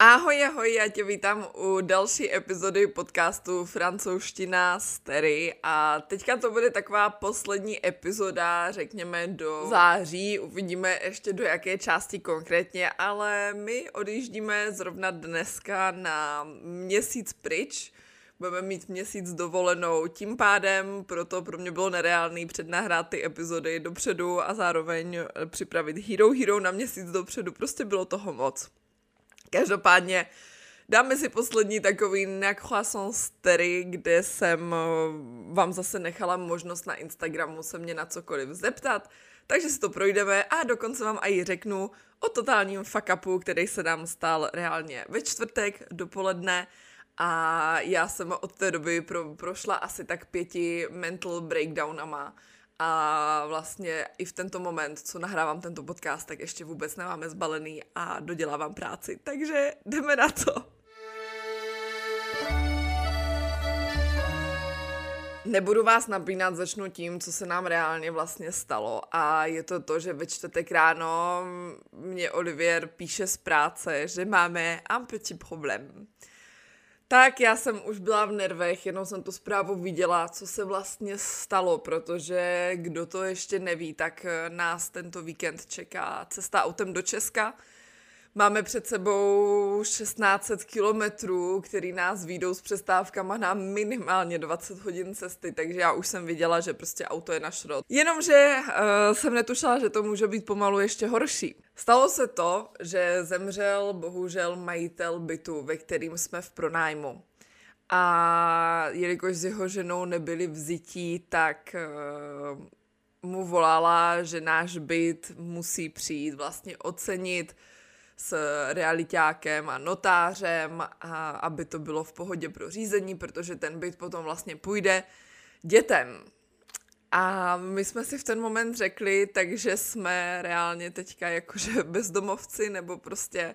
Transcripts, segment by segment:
Ahoj, ahoj, já tě vítám u další epizody podcastu Francouzština z Terry. A teďka to bude taková poslední epizoda, řekněme do září, uvidíme ještě do jaké části konkrétně, ale my odjíždíme zrovna dneska na měsíc pryč, budeme mít měsíc dovolenou, tím pádem proto pro mě bylo nereálný přednahrát ty epizody dopředu a zároveň připravit Hero Hero na měsíc dopředu, prostě bylo toho moc. Každopádně dáme si poslední takový na croissance stery, kde jsem eh, vám zase nechala možnost na Instagramu se mě na cokoliv zeptat, takže si to projdeme a dokonce vám i řeknu o totálním fuck upu, který se nám stal reálně ve čtvrtek dopoledne. A já jsem od té doby pro, prošla asi tak pěti mental breakdownama a vlastně i v tento moment, co nahrávám tento podcast, tak ještě vůbec nemáme zbalený a dodělávám práci. Takže jdeme na to. Nebudu vás napínat, začnu tím, co se nám reálně vlastně stalo. A je to to, že ve čtvrtek ráno mě Olivier píše z práce, že máme un petit problém. Tak já jsem už byla v nervech, jenom jsem tu zprávu viděla, co se vlastně stalo, protože kdo to ještě neví, tak nás tento víkend čeká cesta autem do Česka Máme před sebou 1600 kilometrů, který nás výjdou s přestávkama na minimálně 20 hodin cesty, takže já už jsem viděla, že prostě auto je na šrot. Jenomže uh, jsem netušila, že to může být pomalu ještě horší. Stalo se to, že zemřel bohužel majitel bytu, ve kterým jsme v pronájmu. A jelikož s jeho ženou nebyli vzití, tak uh, mu volala, že náš byt musí přijít vlastně ocenit s realitákem a notářem, a aby to bylo v pohodě pro řízení, protože ten byt potom vlastně půjde dětem. A my jsme si v ten moment řekli, takže jsme reálně teďka jakože bezdomovci, nebo prostě...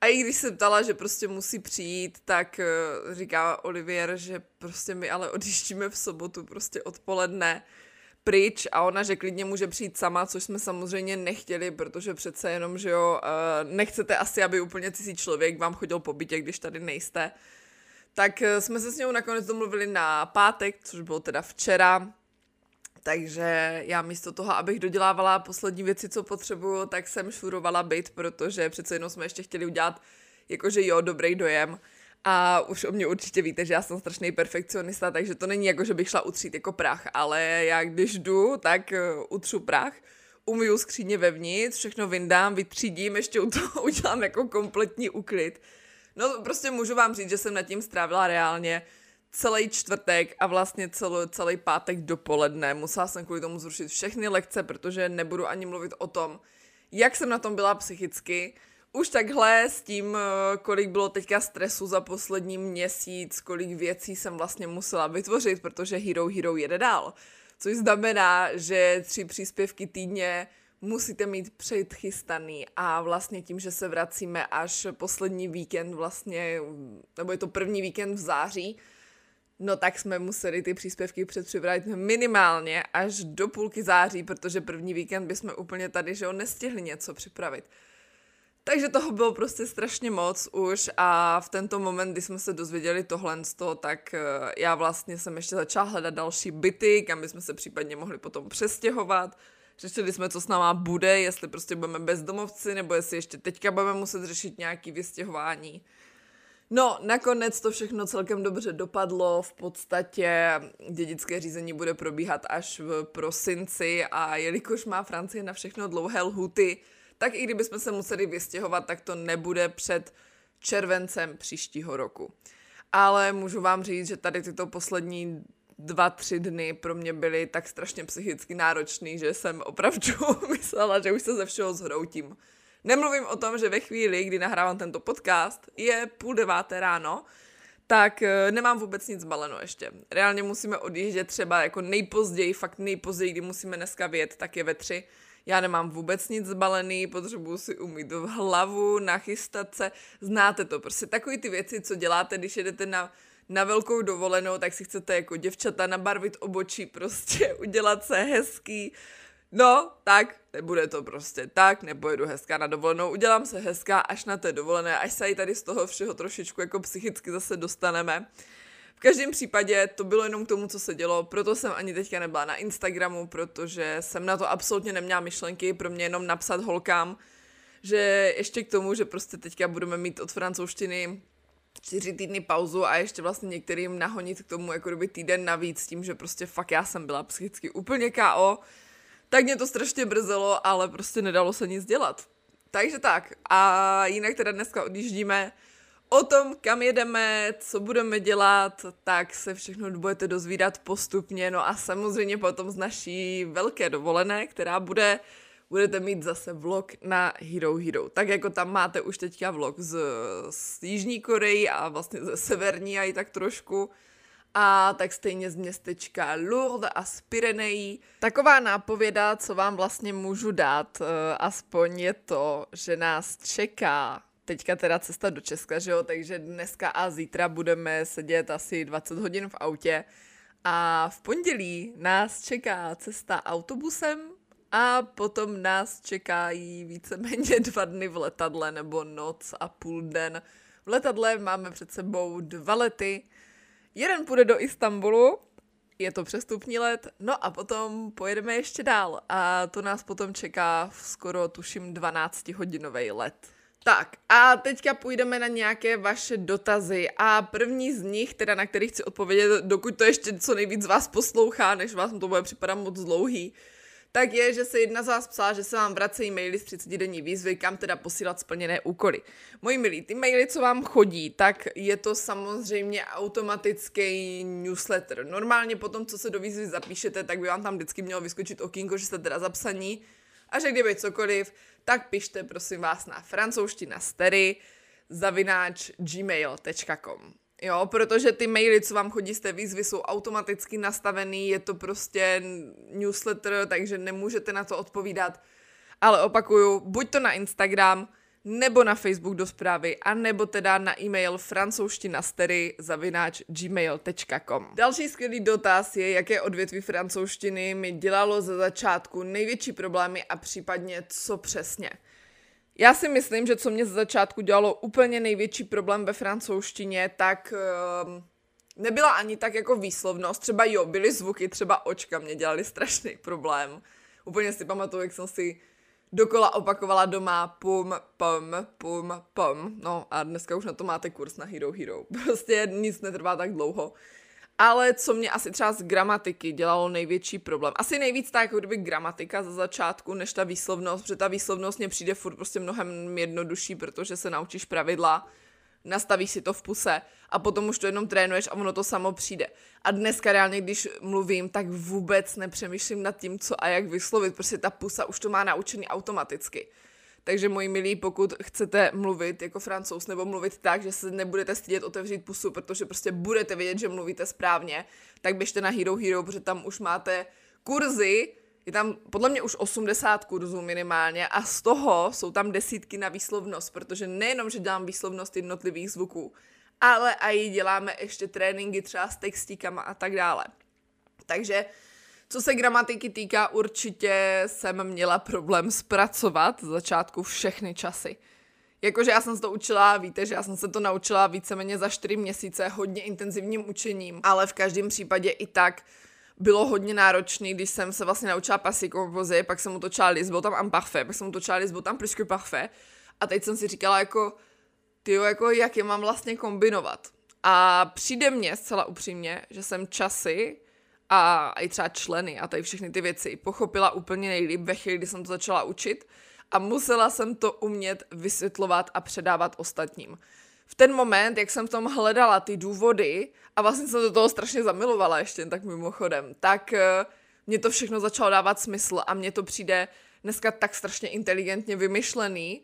A i když se ptala, že prostě musí přijít, tak eh, říká Olivier, že prostě my ale odjíždíme v sobotu prostě odpoledne pryč a ona, že klidně může přijít sama, což jsme samozřejmě nechtěli, protože přece jenom, že jo, eh, nechcete asi, aby úplně cizí člověk vám chodil po bytě, když tady nejste. Tak eh, jsme se s ní nakonec domluvili na pátek, což bylo teda včera, takže já místo toho, abych dodělávala poslední věci, co potřebuju, tak jsem šurovala byt, protože přece jenom jsme ještě chtěli udělat jakože jo, dobrý dojem. A už o mě určitě víte, že já jsem strašný perfekcionista, takže to není jako, že bych šla utřít jako prach, ale já když jdu, tak uh, utřu prach, umyju skříně vevnitř, všechno vyndám, vytřídím, ještě u toho udělám jako kompletní uklid. No prostě můžu vám říct, že jsem nad tím strávila reálně celý čtvrtek a vlastně celý, celý pátek dopoledne. Musela jsem kvůli tomu zrušit všechny lekce, protože nebudu ani mluvit o tom, jak jsem na tom byla psychicky, už takhle s tím, eh, kolik bylo teďka stresu za poslední měsíc, kolik věcí jsem vlastně musela vytvořit, protože Hero Hero jede dál. Což znamená, že tři příspěvky týdně musíte mít předchystaný a vlastně tím, že se vracíme až poslední víkend vlastně, nebo je to první víkend v září, no tak jsme museli ty příspěvky předpřipravit minimálně až do půlky září, protože první víkend bychom úplně tady, že ho nestihli něco připravit. Takže toho bylo prostě strašně moc už a v tento moment, kdy jsme se dozvěděli tohle z toho, tak eh, já vlastně jsem ještě začala hledat další byty, kam bychom se případně mohli potom přestěhovat. Řešili jsme, co s náma bude, jestli prostě budeme bezdomovci, nebo jestli ještě teďka budeme muset řešit nějaký vystěhování. No, nakonec to všechno celkem dobře dopadlo, v podstatě dědické řízení bude probíhat až v prosinci a jelikož má Francie na všechno dlouhé lhuty, tak i kdybychom se museli vystěhovat, tak to nebude před červencem příštího roku. Ale můžu vám říct, že tady tyto poslední dva, tři dny pro mě byly tak strašně psychicky náročný, že jsem opravdu myslela, že už se ze všeho zhroutím. Nemluvím o tom, že ve chvíli, kdy nahrávám tento podcast, je půl deváté ráno, tak eh, nemám vůbec nic baleno ještě. Reálně musíme odjíždět třeba jako nejpozději, fakt nejpozději, kdy musíme dneska vyjet, tak je ve tři já nemám vůbec nic zbalený, potřebuju si umít v hlavu, nachystat se. Znáte to, prostě takový ty věci, co děláte, když jedete na, na velkou dovolenou, tak si chcete jako děvčata nabarvit obočí, prostě udělat se hezký, No, tak, nebude to prostě tak, nepojedu hezká na dovolenou, udělám se hezká až na té dovolené, až se i tady z toho všeho trošičku jako psychicky zase dostaneme. V každém případě to bylo jenom k tomu, co se dělo, proto jsem ani teďka nebyla na Instagramu, protože jsem na to absolutně neměla myšlenky, pro mě jenom napsat holkám, že ještě k tomu, že prostě teďka budeme mít od francouzštiny čtyři týdny pauzu a ještě vlastně některým nahonit k tomu jako kdyby týden navíc tím, že prostě fakt já jsem byla psychicky úplně KO, tak mě to strašně brzelo, ale prostě nedalo se nic dělat. Takže tak. A jinak teda dneska odjíždíme. O tom, kam jedeme, co budeme dělat, tak se všechno budete dozvídat postupně. No a samozřejmě potom z naší velké dovolené, která bude, budete mít zase vlog na Hero Hero. Tak jako tam máte už teďka vlog z, z Jižní Koreji a vlastně ze Severní a i tak trošku a tak stejně z městečka Lourdes a z Pyrenejí. Taková nápověda, co vám vlastně můžu dát, uh, aspoň je to, že nás čeká teďka teda cesta do Česka, že jo, takže dneska a zítra budeme sedět asi 20 hodin v autě a v pondělí nás čeká cesta autobusem a potom nás čekají víceméně dva dny v letadle nebo noc a půl den. V letadle máme před sebou dva lety, Jeden půjde do Istanbulu, je to přestupní let, no a potom pojedeme ještě dál a to nás potom čeká v skoro tuším 12-hodinový let. Tak a teďka půjdeme na nějaké vaše dotazy a první z nich, teda na který chci odpovědět, dokud to ještě co nejvíc vás poslouchá, než vás to bude připadat moc dlouhý, tak je, že se jedna z vás psala, že se vám vracejí maily z 30 denní výzvy, kam teda posílat splněné úkoly. Moji milí, ty maily, co vám chodí, tak je to samozřejmě automatický newsletter. Normálně po tom, co se do výzvy zapíšete, tak by vám tam vždycky mělo vyskočit okýnko, že jste teda zapsaní a že kdyby cokoliv, tak pište prosím vás na francouzština stery zavináč gmail.com. Jo, protože ty maily, co vám chodí z té výzvy, jsou automaticky nastavený, je to prostě newsletter, takže nemůžete na to odpovídat. Ale opakuju, buď to na Instagram, nebo na Facebook do zprávy, a nebo teda na e-mail francouzštinastery zavináč gmail.com. Další skvělý dotaz je, jaké odvětví francouzštiny mi dělalo ze začátku největší problémy a případně co přesně. Já si myslím, že co mě z začátku dělalo úplně největší problém ve francouzštině, tak uh, nebyla ani tak jako výslovnost. Třeba jo, byly zvuky, třeba očka mě dělali strašný problém. Úplně si pamatuju, jak jsem si dokola opakovala doma pum, pum, pum, pum. No a dneska už na to máte kurz na Hero Hero. Prostě nic netrvá tak dlouho. Ale co mě asi třeba z gramatiky dělalo největší problém. Asi nejvíc tak jako kdyby gramatika za začátku, než ta výslovnost, protože ta výslovnost mě přijde furt prostě mnohem jednodušší, protože se naučíš pravidla, nastavíš si to v puse a potom už to jenom trénuješ a ono to samo přijde. A dneska reálně, když mluvím, tak vůbec nepřemýšlím nad tím, co a jak vyslovit, protože ta pusa už to má naučený automaticky. Takže moji milí, pokud chcete mluvit jako francouz nebo mluvit tak, že se nebudete stydět otevřít pusu, protože prostě budete vědět, že mluvíte správně, tak běžte na Hero Hero, protože tam už máte kurzy, je tam podle mě už 80 kurzů minimálně a z toho jsou tam desítky na výslovnost, protože nejenom, že dělám výslovnost jednotlivých zvuků, ale i děláme ještě tréninky třeba s textíkama a tak dále. Takže co se gramatiky týká, určitě jsem měla problém zpracovat z začátku všechny časy. Jakože já jsem se to učila, víte, že já jsem se to naučila víceméně za 4 měsíce hodně intenzivním učením, ale v každém případě i tak bylo hodně náročný, když jsem se vlastně naučila passé composé, pak jsem utočila Lisbo tam imparfait, pak jsem utočila Lisbo tam plus que parfait a teď jsem si říkala jako, ty jako jak je mám vlastně kombinovat. A přijde mně zcela upřímně, že jsem časy a i třeba členy a tady všechny ty věci pochopila úplně nejlíp ve chvíli, kdy jsem to začala učit a musela jsem to umět vysvětlovat a předávat ostatním. V ten moment, jak jsem v tom hledala ty důvody a vlastně jsem do toho strašně zamilovala ještě tak mimochodem, tak uh, mě to všechno začalo dávat smysl a mně to přijde dneska tak strašně inteligentně vymyšlený,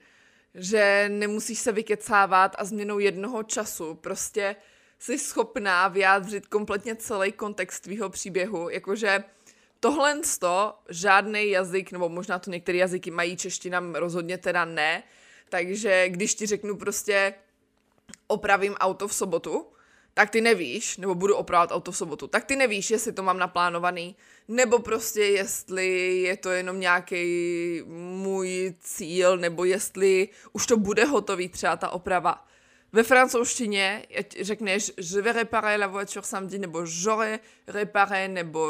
že nemusíš se vykecávat a změnou jednoho času. Prostě jsi schopná vyjádřit kompletně celý kontext tvýho příběhu, jakože tohle to žádný jazyk, nebo možná to některé jazyky mají, čeština rozhodně teda ne, takže když ti řeknu prostě opravím auto v sobotu, tak ty nevíš, nebo budu opravovat auto v sobotu, tak ty nevíš, jestli to mám naplánovaný, nebo prostě jestli je to jenom nějaký můj cíl, nebo jestli už to bude hotový třeba ta oprava. Ve francouzštině řekneš je vais réparer la voiture samedi, nebo j'aurai réparé, nebo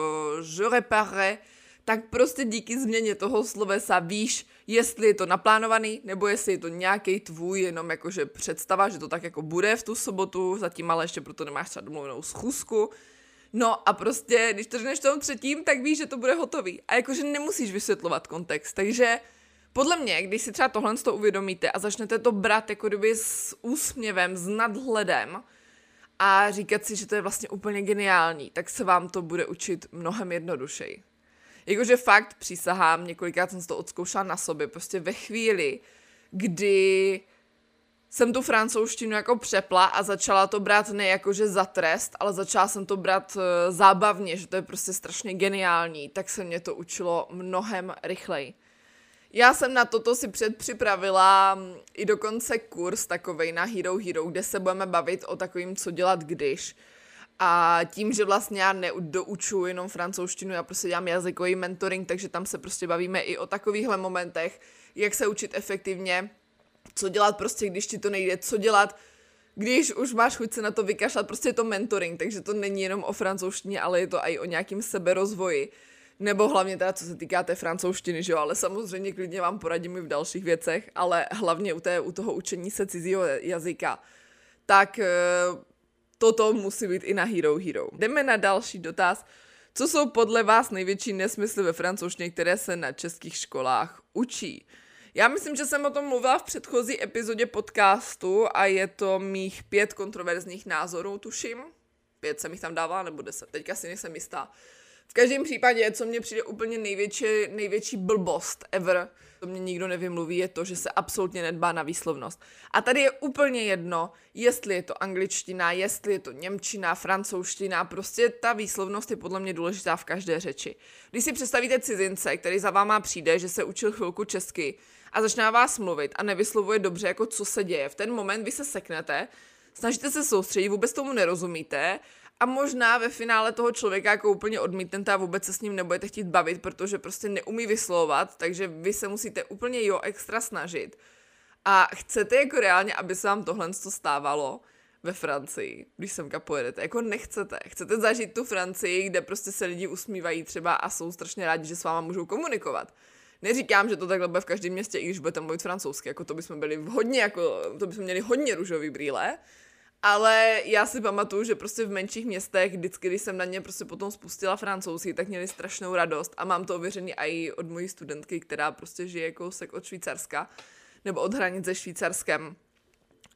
je réparerai, tak prostě díky změně toho slovesa víš, jestli je to naplánovaný, nebo jestli je to nějaký tvůj jenom jakože představa, že to tak jako bude v tu sobotu, zatím ale ještě proto nemáš třeba domluvenou schůzku. No a prostě, když to řekneš tomu třetím, tak víš, že to bude hotový. A jakože nemusíš vysvětlovat kontext. Takže podle mě, když si třeba tohle to uvědomíte a začnete to brát jako kdyby s úsměvem, s nadhledem a říkat si, že to je vlastně úplně geniální, tak se vám to bude učit mnohem jednodušeji. Jakože fakt přísahám, několikrát jsem to odzkoušela na sobě, prostě ve chvíli, kdy jsem tu francouzštinu jako přepla a začala to brát ne jakože za trest, ale začala jsem to brát uh, zábavně, že to je prostě strašně geniální, tak se mě to učilo mnohem rychleji. Já jsem na toto si předpřipravila mm, i dokonce kurz takovej na Hero Hero, kde se budeme bavit o takovým, co dělat když. A tím, že vlastně já nedoučuji jenom francouzštinu, já prostě dělám jazykový mentoring, takže tam se prostě bavíme i o takovýchhle momentech, jak se učit efektivně, co dělat prostě, když ti to nejde, co dělat, když už máš chuť se na to vykašlat, prostě je to mentoring, takže to není jenom o francouzštině, ale je to i o nějakým seberozvoji. Nebo hlavně teda, co se týká té francouzštiny, že jo, ale samozřejmě klidně vám poradím i v dalších věcech, ale hlavně u, té, u toho učení se cizího jazyka. Tak eh, toto musí být i na Hero Hero. Jdeme na další dotaz. Co jsou podle vás největší nesmysly ve francouzštině, které se na českých školách učí? Já myslím, že jsem o tom mluvila v předchozí epizodě podcastu a je to mých pět kontroverzních názorů, tuším. Pět jsem jich tam dávala, nebo deset, teďka si nejsem jistá. V každém případě, co mně přijde úplně největší, největší blbost ever, to mě nikdo nevymluví, je to, že se absolutně nedbá na výslovnost. A tady je úplně jedno, jestli je to angličtina, jestli je to němčina, francouzština, prostě ta výslovnost je podle mě důležitá v každé řeči. Když si představíte cizince, který za váma přijde, že se učil chvilku česky a začne vás mluvit a nevyslovuje dobře, jako co se děje, v ten moment vy se seknete, snažíte se soustředit, vůbec tomu nerozumíte a možná ve finále toho člověka jako úplně odmítnete a vůbec se s ním nebudete chtít bavit, protože prostě neumí vyslovovat, takže vy se musíte úplně jo extra snažit. A chcete jako reálně, aby se vám tohle stávalo ve Francii, když sem pojedete. Jako nechcete. Chcete zažít tu Francii, kde prostě se lidi usmívají třeba a jsou strašně rádi, že s váma můžou komunikovat. Neříkám, že to takhle bude v každém městě, i když budete mluvit francouzsky, jako to bychom byli hodně, jako, to bychom měli hodně růžový brýle, ale já si pamatuju, že prostě v menších městech, vždycky, když jsem na ně prostě potom spustila francouzsky, tak měli strašnou radost a mám to ověřený i od mojí studentky, která prostě žije kousek od Švýcarska nebo od hranice Švýcarskem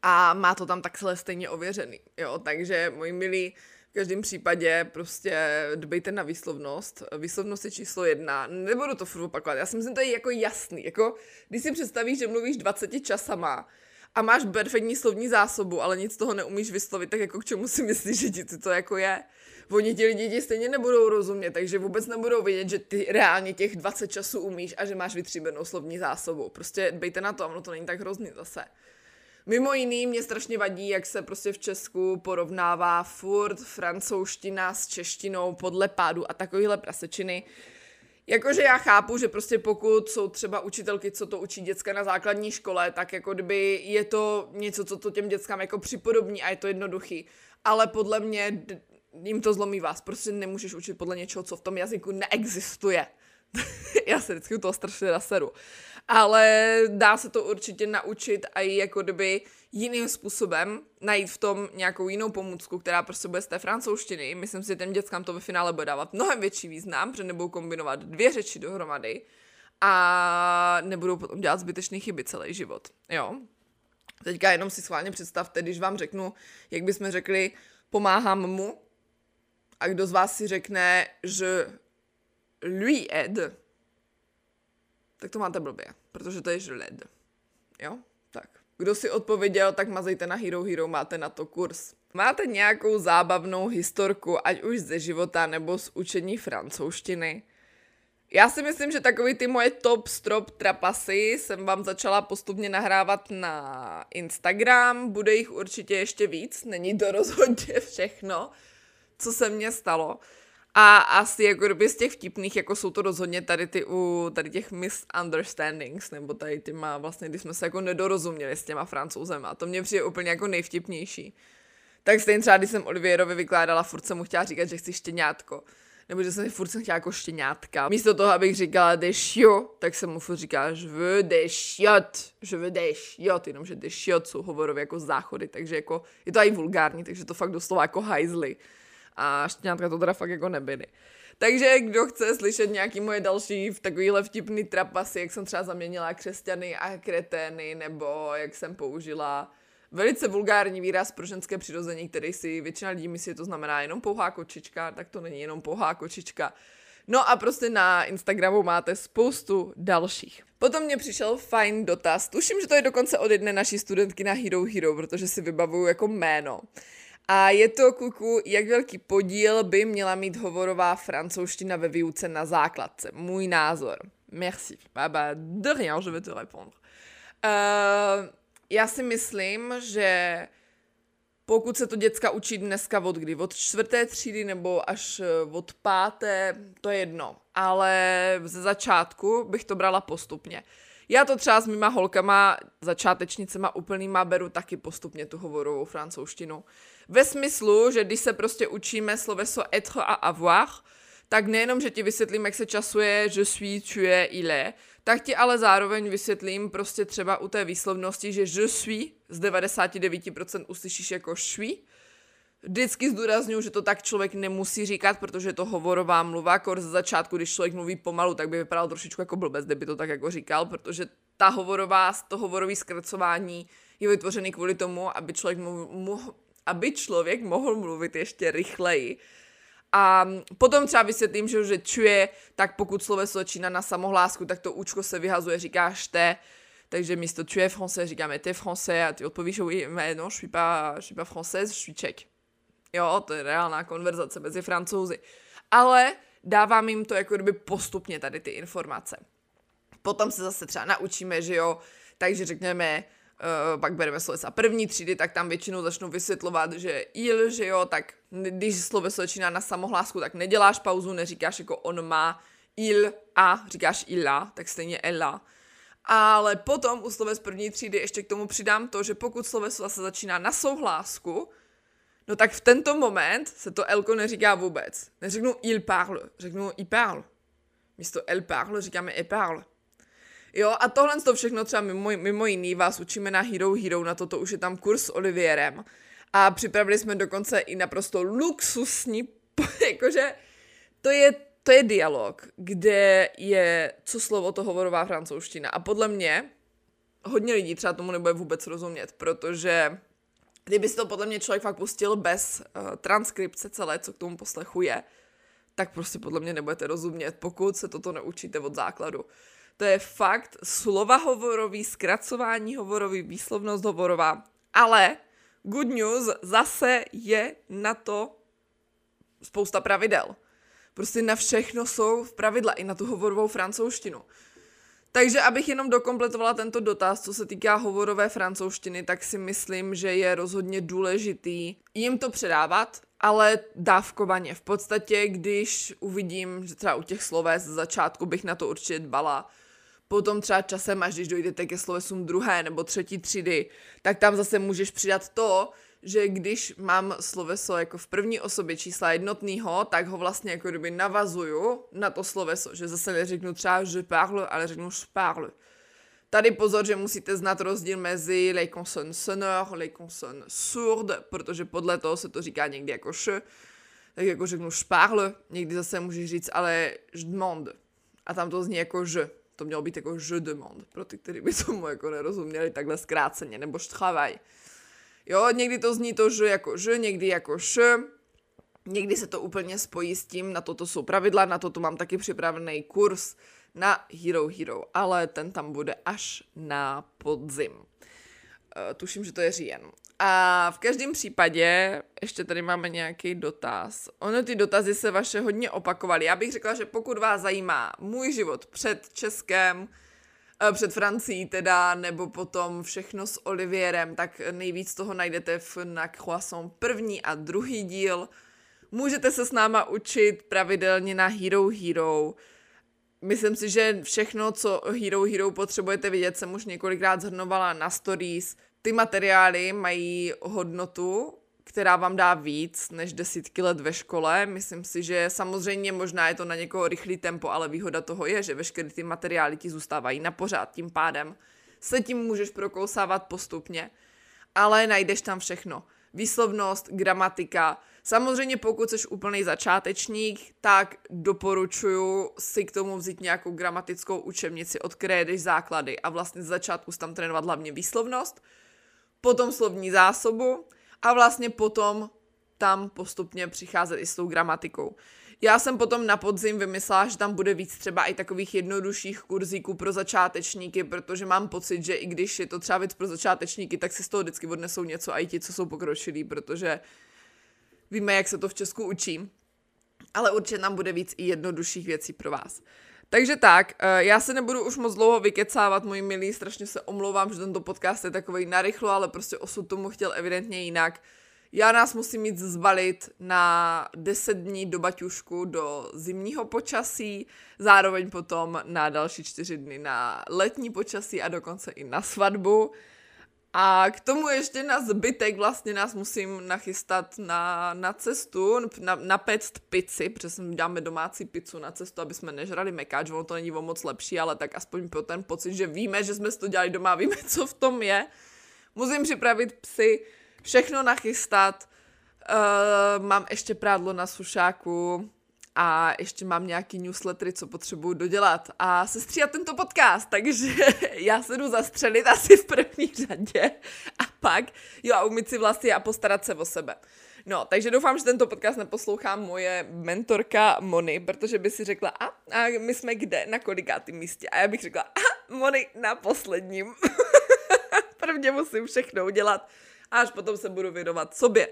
a má to tam takhle stejně ověřený, jo, takže moji milí, v každém případě prostě dbejte na výslovnost. Výslovnost je číslo jedna. Nebudu to furt opakovat. Já si myslím, to je jako jasný. Jako, když si představíš, že mluvíš 20 časama, a máš perfektní slovní zásobu, ale nic toho neumíš vyslovit, tak jako k čemu si myslíš, že ti to jako je? Oni ti lidi stejně nebudou rozumět, takže vůbec nebudou vědět, že ty reálně těch 20 časů umíš a že máš vytříbenou slovní zásobu. Prostě dbejte na to, ono to není tak hrozný zase. Mimo jiný mě strašně vadí, jak se prostě v Česku porovnává furt francouzština s češtinou podle pádu a takovýhle prasečiny. Jakože já chápu, že prostě pokud jsou třeba učitelky, co to učí děcka na základní škole, tak jako kdyby je to něco, co to těm dětskám jako připodobní a je to jednoduchý. Ale podle mě jim to zlomí vás. Prostě nemůžeš učit podle něčeho, co v tom jazyku neexistuje. já se vždycky u toho strašně naseru. Ale dá se to určitě naučit a i jako kdyby jiným způsobem najít v tom nějakou jinou pomůcku, která prostě bude z té francouzštiny. Myslím si, že těm dětskám to ve finále bude dávat mnohem větší význam, protože nebudou kombinovat dvě řeči dohromady a nebudou potom dělat zbytečné chyby celý život. Jo? Teďka jenom si schválně představte, když vám řeknu, jak bychom řekli, pomáhám mu, a kdo z vás si řekne, že lui aide, tak to máte blbě, protože to je je. Jo? Kdo si odpověděl, tak mazejte na Hero Hero, máte na to kurz. Máte nějakou zábavnou historku, ať už ze života nebo z učení francouzštiny? Já si myslím, že takový ty moje top strop trapasy jsem vám začala postupně nahrávat na Instagram, bude jich určitě ještě víc, není to rozhodně všechno, co se mně stalo. A asi jako kdyby z těch vtipných, jako jsou to rozhodně tady ty u tady těch misunderstandings, nebo tady ty má vlastně, kdy jsme se jako nedorozuměli s těma francouzem a to mě přijde úplně jako nejvtipnější. Tak stejně třeba, když jsem Olivierovi vykládala, furt jsem mu chtěla říkat, že chci štěňátko. Nebo že jsem furt jsem chtěla jako štěňátka. Místo toho, abych říkala chiots, tak jsem mu furt říkala, des chiots, je veux des chiots, jenomže des chiots jsou hovorově jako záchody, takže jako, je to i vulgární, takže to fakt doslova jako hajzly a štěňátka to teda fakt jako nebyly. Takže kdo chce slyšet nějaký moje další v takovýhle vtipný trapasy, jak jsem třeba zaměnila křesťany a kretény, nebo jak jsem použila velice vulgární výraz pro ženské přirození, který si většina lidí myslí, že to znamená jenom pouhá kočička, tak to není jenom pouhá kočička. No a prostě na Instagramu máte spoustu dalších. Potom mě přišel fajn dotaz, tuším, že to je dokonce od jedné naší studentky na Hero Hero, protože si vybavuju jako jméno. A je to, kuku, jak velký podíl by měla mít hovorová francouzština ve výuce na základce. Můj názor. Merci. Baba, de rien, je vais te répondre. Uh, já si myslím, že pokud se to děcka učí dneska od kdy, od čtvrté třídy nebo až eh, od páté, to je jedno. Ale ze začátku bych to brala postupně. Já to třeba s mýma holkama, začátečnicema úplnýma beru taky postupně tu hovorovou francouzštinu. Ve smyslu, že když se prostě učíme sloveso être a avoir, tak nejenom, že ti vysvětlím, jak se časuje je suis, tu es, il est, tak ti ale zároveň vysvětlím prostě třeba u té výslovnosti, že je suis z 99% uslyšíš jako suis. Vždycky zdůraznuju, že to tak člověk nemusí říkat, protože je to hovorová mluva, kor ze začátku, když člověk mluví pomalu, tak by vypadal trošičku jako blbec, kdyby to tak jako říkal, protože ta hovorová, to hovorový zkracování je vytvořený kvůli tomu, aby člověk mohl, aby člověk mohl mluvit ještě rychleji. A potom třeba vysvětlím, že, že čuje, tak pokud sloveso začíná na samohlásku, tak to účko se vyhazuje, říkáš te, takže místo tu es français, říkáme ty français a ty odpovíš, oui, mais non, je suis pas, je suis pas française, je suis. Jo, to je reálná konverzace mezi francouzi. Ale dávám jim to jako kdyby postupně tady ty informace. Potom se zase třeba naučíme, že jo, takže řekněme, uh, pak bereme slovesa první třídy, tak tam většinou začnou vysvětlovat, že il, že jo, tak když sloveso začíná na samohlásku, tak neděláš pauzu, neříkáš jako on má il a, říkáš illa, tak stejně ella. Ale potom u sloves první třídy ještě k tomu přidám to, že pokud sloveso se začíná na souhlásku, no tak v tento moment se to elko neříká vůbec. Neřeknu il parle, řeknu i parle. Místo el parle říkáme e parle. Jo, a tohle to všechno třeba mimo, mimo jiný vás učíme na Hero Hero, na toto už je tam kurz s Olivierem. A připravili jsme dokonce i naprosto luxusní, jakože to je, to je dialog, kde je co slovo to hovorová francouzština. A podle mě hodně lidí třeba tomu nebude vůbec rozumět, protože kdyby si to podle mě člověk fakt pustil bez uh, transkripce celé, co k tomu poslechu je, tak prostě podle mě nebudete rozumět, pokud se toto neučíte od základu. To je fakt slova hovorový, zkracování hovorový, výslovnost hovorová. Ale good news zase je na to spousta pravidel. Prostě na všechno jsou pravidla, i na tu hovorovou francouzštinu. Takže abych jenom dokompletovala tento dotaz, co se týká hovorové francouzštiny, tak si myslím, že je rozhodně důležitý jim to předávat, ale dávkovaně. V podstatě, když uvidím, že třeba u těch sloves z začátku bych na to určitě dbala, Potom třeba časem, až když dojdete ke slovesům druhé nebo třetí třídy, tak tam zase můžeš přidat to, že když mám sloveso jako v první osobě čísla jednotného, tak ho vlastně jako kdyby navazuju na to sloveso, že zase neřeknu třeba je parle, ale řeknu je parle. Tady pozor, že musíte znát rozdíl mezi les consonnes sonores, les consonnes sourdes, protože podle toho se to říká někdy jako š, tak jako řeknu je parle, někdy zase můžeš říct ale je demande. A tam to zní jako že to mělo být jako je demande, pro ty, kteří by tomu jako nerozuměli takhle zkráceně, nebo travail. Jo, někdy to zní to že jako že, někdy jako š, někdy se to úplně spojí s tím, na toto jsou pravidla, na toto mám taky připravený kurz na Hero Hero, ale ten tam bude až na podzim. Uh, tuším, že to je říjen. A v každém případě, ještě tady máme nějaký dotaz. Ono ty dotazy se vaše hodně opakovaly. Já bych řekla, že pokud vás zajímá můj život před Českem, eh, před Francií teda, nebo potom všechno s Olivierem, tak nejvíc toho najdete v na Croissant první a druhý díl. Můžete se s náma učit pravidelně na Hero Hero. Myslím si, že všechno, co Hero Hero potřebujete vidět, jsem už několikrát zhrnovala na stories. Ty materiály mají hodnotu, která vám dá víc než desítky let ve škole. Myslím si, že samozřejmě možná je to na někoho rychlý tempo, ale výhoda toho je, že veškeré ty materiály ti zůstávají na pořád. Tím pádem se tím můžeš prokousávat postupně, ale najdeš tam všechno. Výslovnost, gramatika, Samozřejmě pokud jsi úplný začátečník, tak doporučuji si k tomu vzít nějakou gramatickou učebnici, od které jdeš základy a vlastně z začátku tam trénovat hlavně výslovnost, potom slovní zásobu a vlastně potom tam postupně přicházet i s tou gramatikou. Já jsem potom na podzim vymyslela, že tam bude víc třeba i takových jednodušších kurzíků pro začátečníky, protože mám pocit, že i když je to třeba víc pro začátečníky, tak si z toho vždycky odnesou něco i ti, co jsou pokročilí, protože Víme, jak se to v Česku učí, ale určitě tam bude víc i jednodušších věcí pro vás. Takže tak, eh, já se nebudu už moc dlouho vykecávat, moji milí, strašně se omlouvám, že tento podcast je takový narychlo, ale prostě osud tomu chtěl evidentně jinak. Já nás musím mít zbalit na 10 dní do Baťušku, do zimního počasí, zároveň potom na další 4 dny na letní počasí a dokonce i na svatbu. A k tomu ještě na zbytek vlastně nás musím nachystat na, na cestu, na, na pect pici, protože děláme domácí pizzu na cestu, aby jsme nežrali mekáč, ono to není o moc lepší, ale tak aspoň pro ten pocit, že víme, že jsme to dělali doma, víme, co v tom je. Musím připravit psy, všechno nachystat, uh, mám ještě prádlo na sušáku, a ještě mám nějaký newslettery, co potřebuju dodělat a sestříhat tento podcast, takže já se jdu zastřelit asi v první řadě a pak, jo, a umyt si vlasy a postarat se o sebe. No, takže doufám, že tento podcast neposlouchá moje mentorka Moni, protože by si řekla, a, a my jsme kde, na kolikátém místě? A já bych řekla, a Moni na posledním. Prvně musím všechno udělat a až potom se budu věnovat sobě.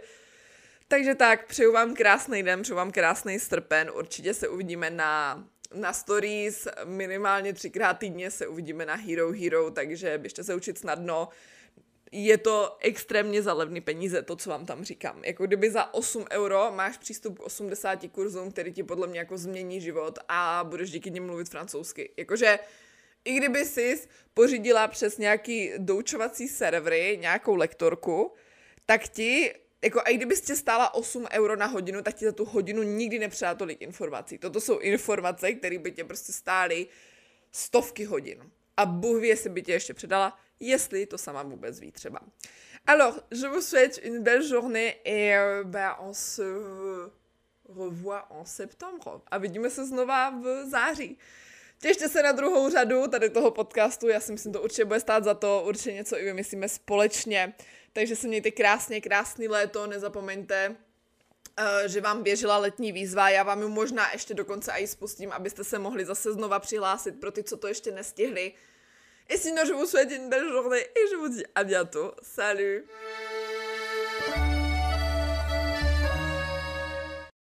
Takže tak, přeju vám krásný den, přeju vám krásný srpen, určitě se uvidíme na, na stories, minimálně třikrát týdně se uvidíme na Hero Hero, takže běžte se učit snadno. Je to extrémně za levný peníze, to, co vám tam říkám. Jako kdyby za 8 euro máš přístup k 80 kurzům, který ti podle mě jako změní život a budeš díky nim mluvit francouzsky. Jakože i kdyby jsi pořídila přes nějaký doučovací servery nějakou lektorku, tak ti jako a i kdybyste stála 8 euro na hodinu, tak ti za tu hodinu nikdy nepředá tolik informací. Toto jsou informace, které by tě prostě stály stovky hodin. A Bůh ví, jestli by tě ještě předala, jestli to sama vůbec ví třeba. Alors, je vous souhaite une belle journée et euh, bah, on se revoit en septembre. A vidíme se znova v září. Těšte se na druhou řadu tady toho podcastu, já si myslím, to určitě bude stát za to, určitě něco i vymyslíme společně. Takže se mějte krásně, krásný léto, nezapomeňte, uh, že vám běžela letní výzva, já vám ji možná ještě dokonce i spustím, abyste se mohli zase znova přihlásit pro ty, co to ještě nestihli. Et sinon, je vous souhaite une belle journée et je vous dis à bientôt. Salut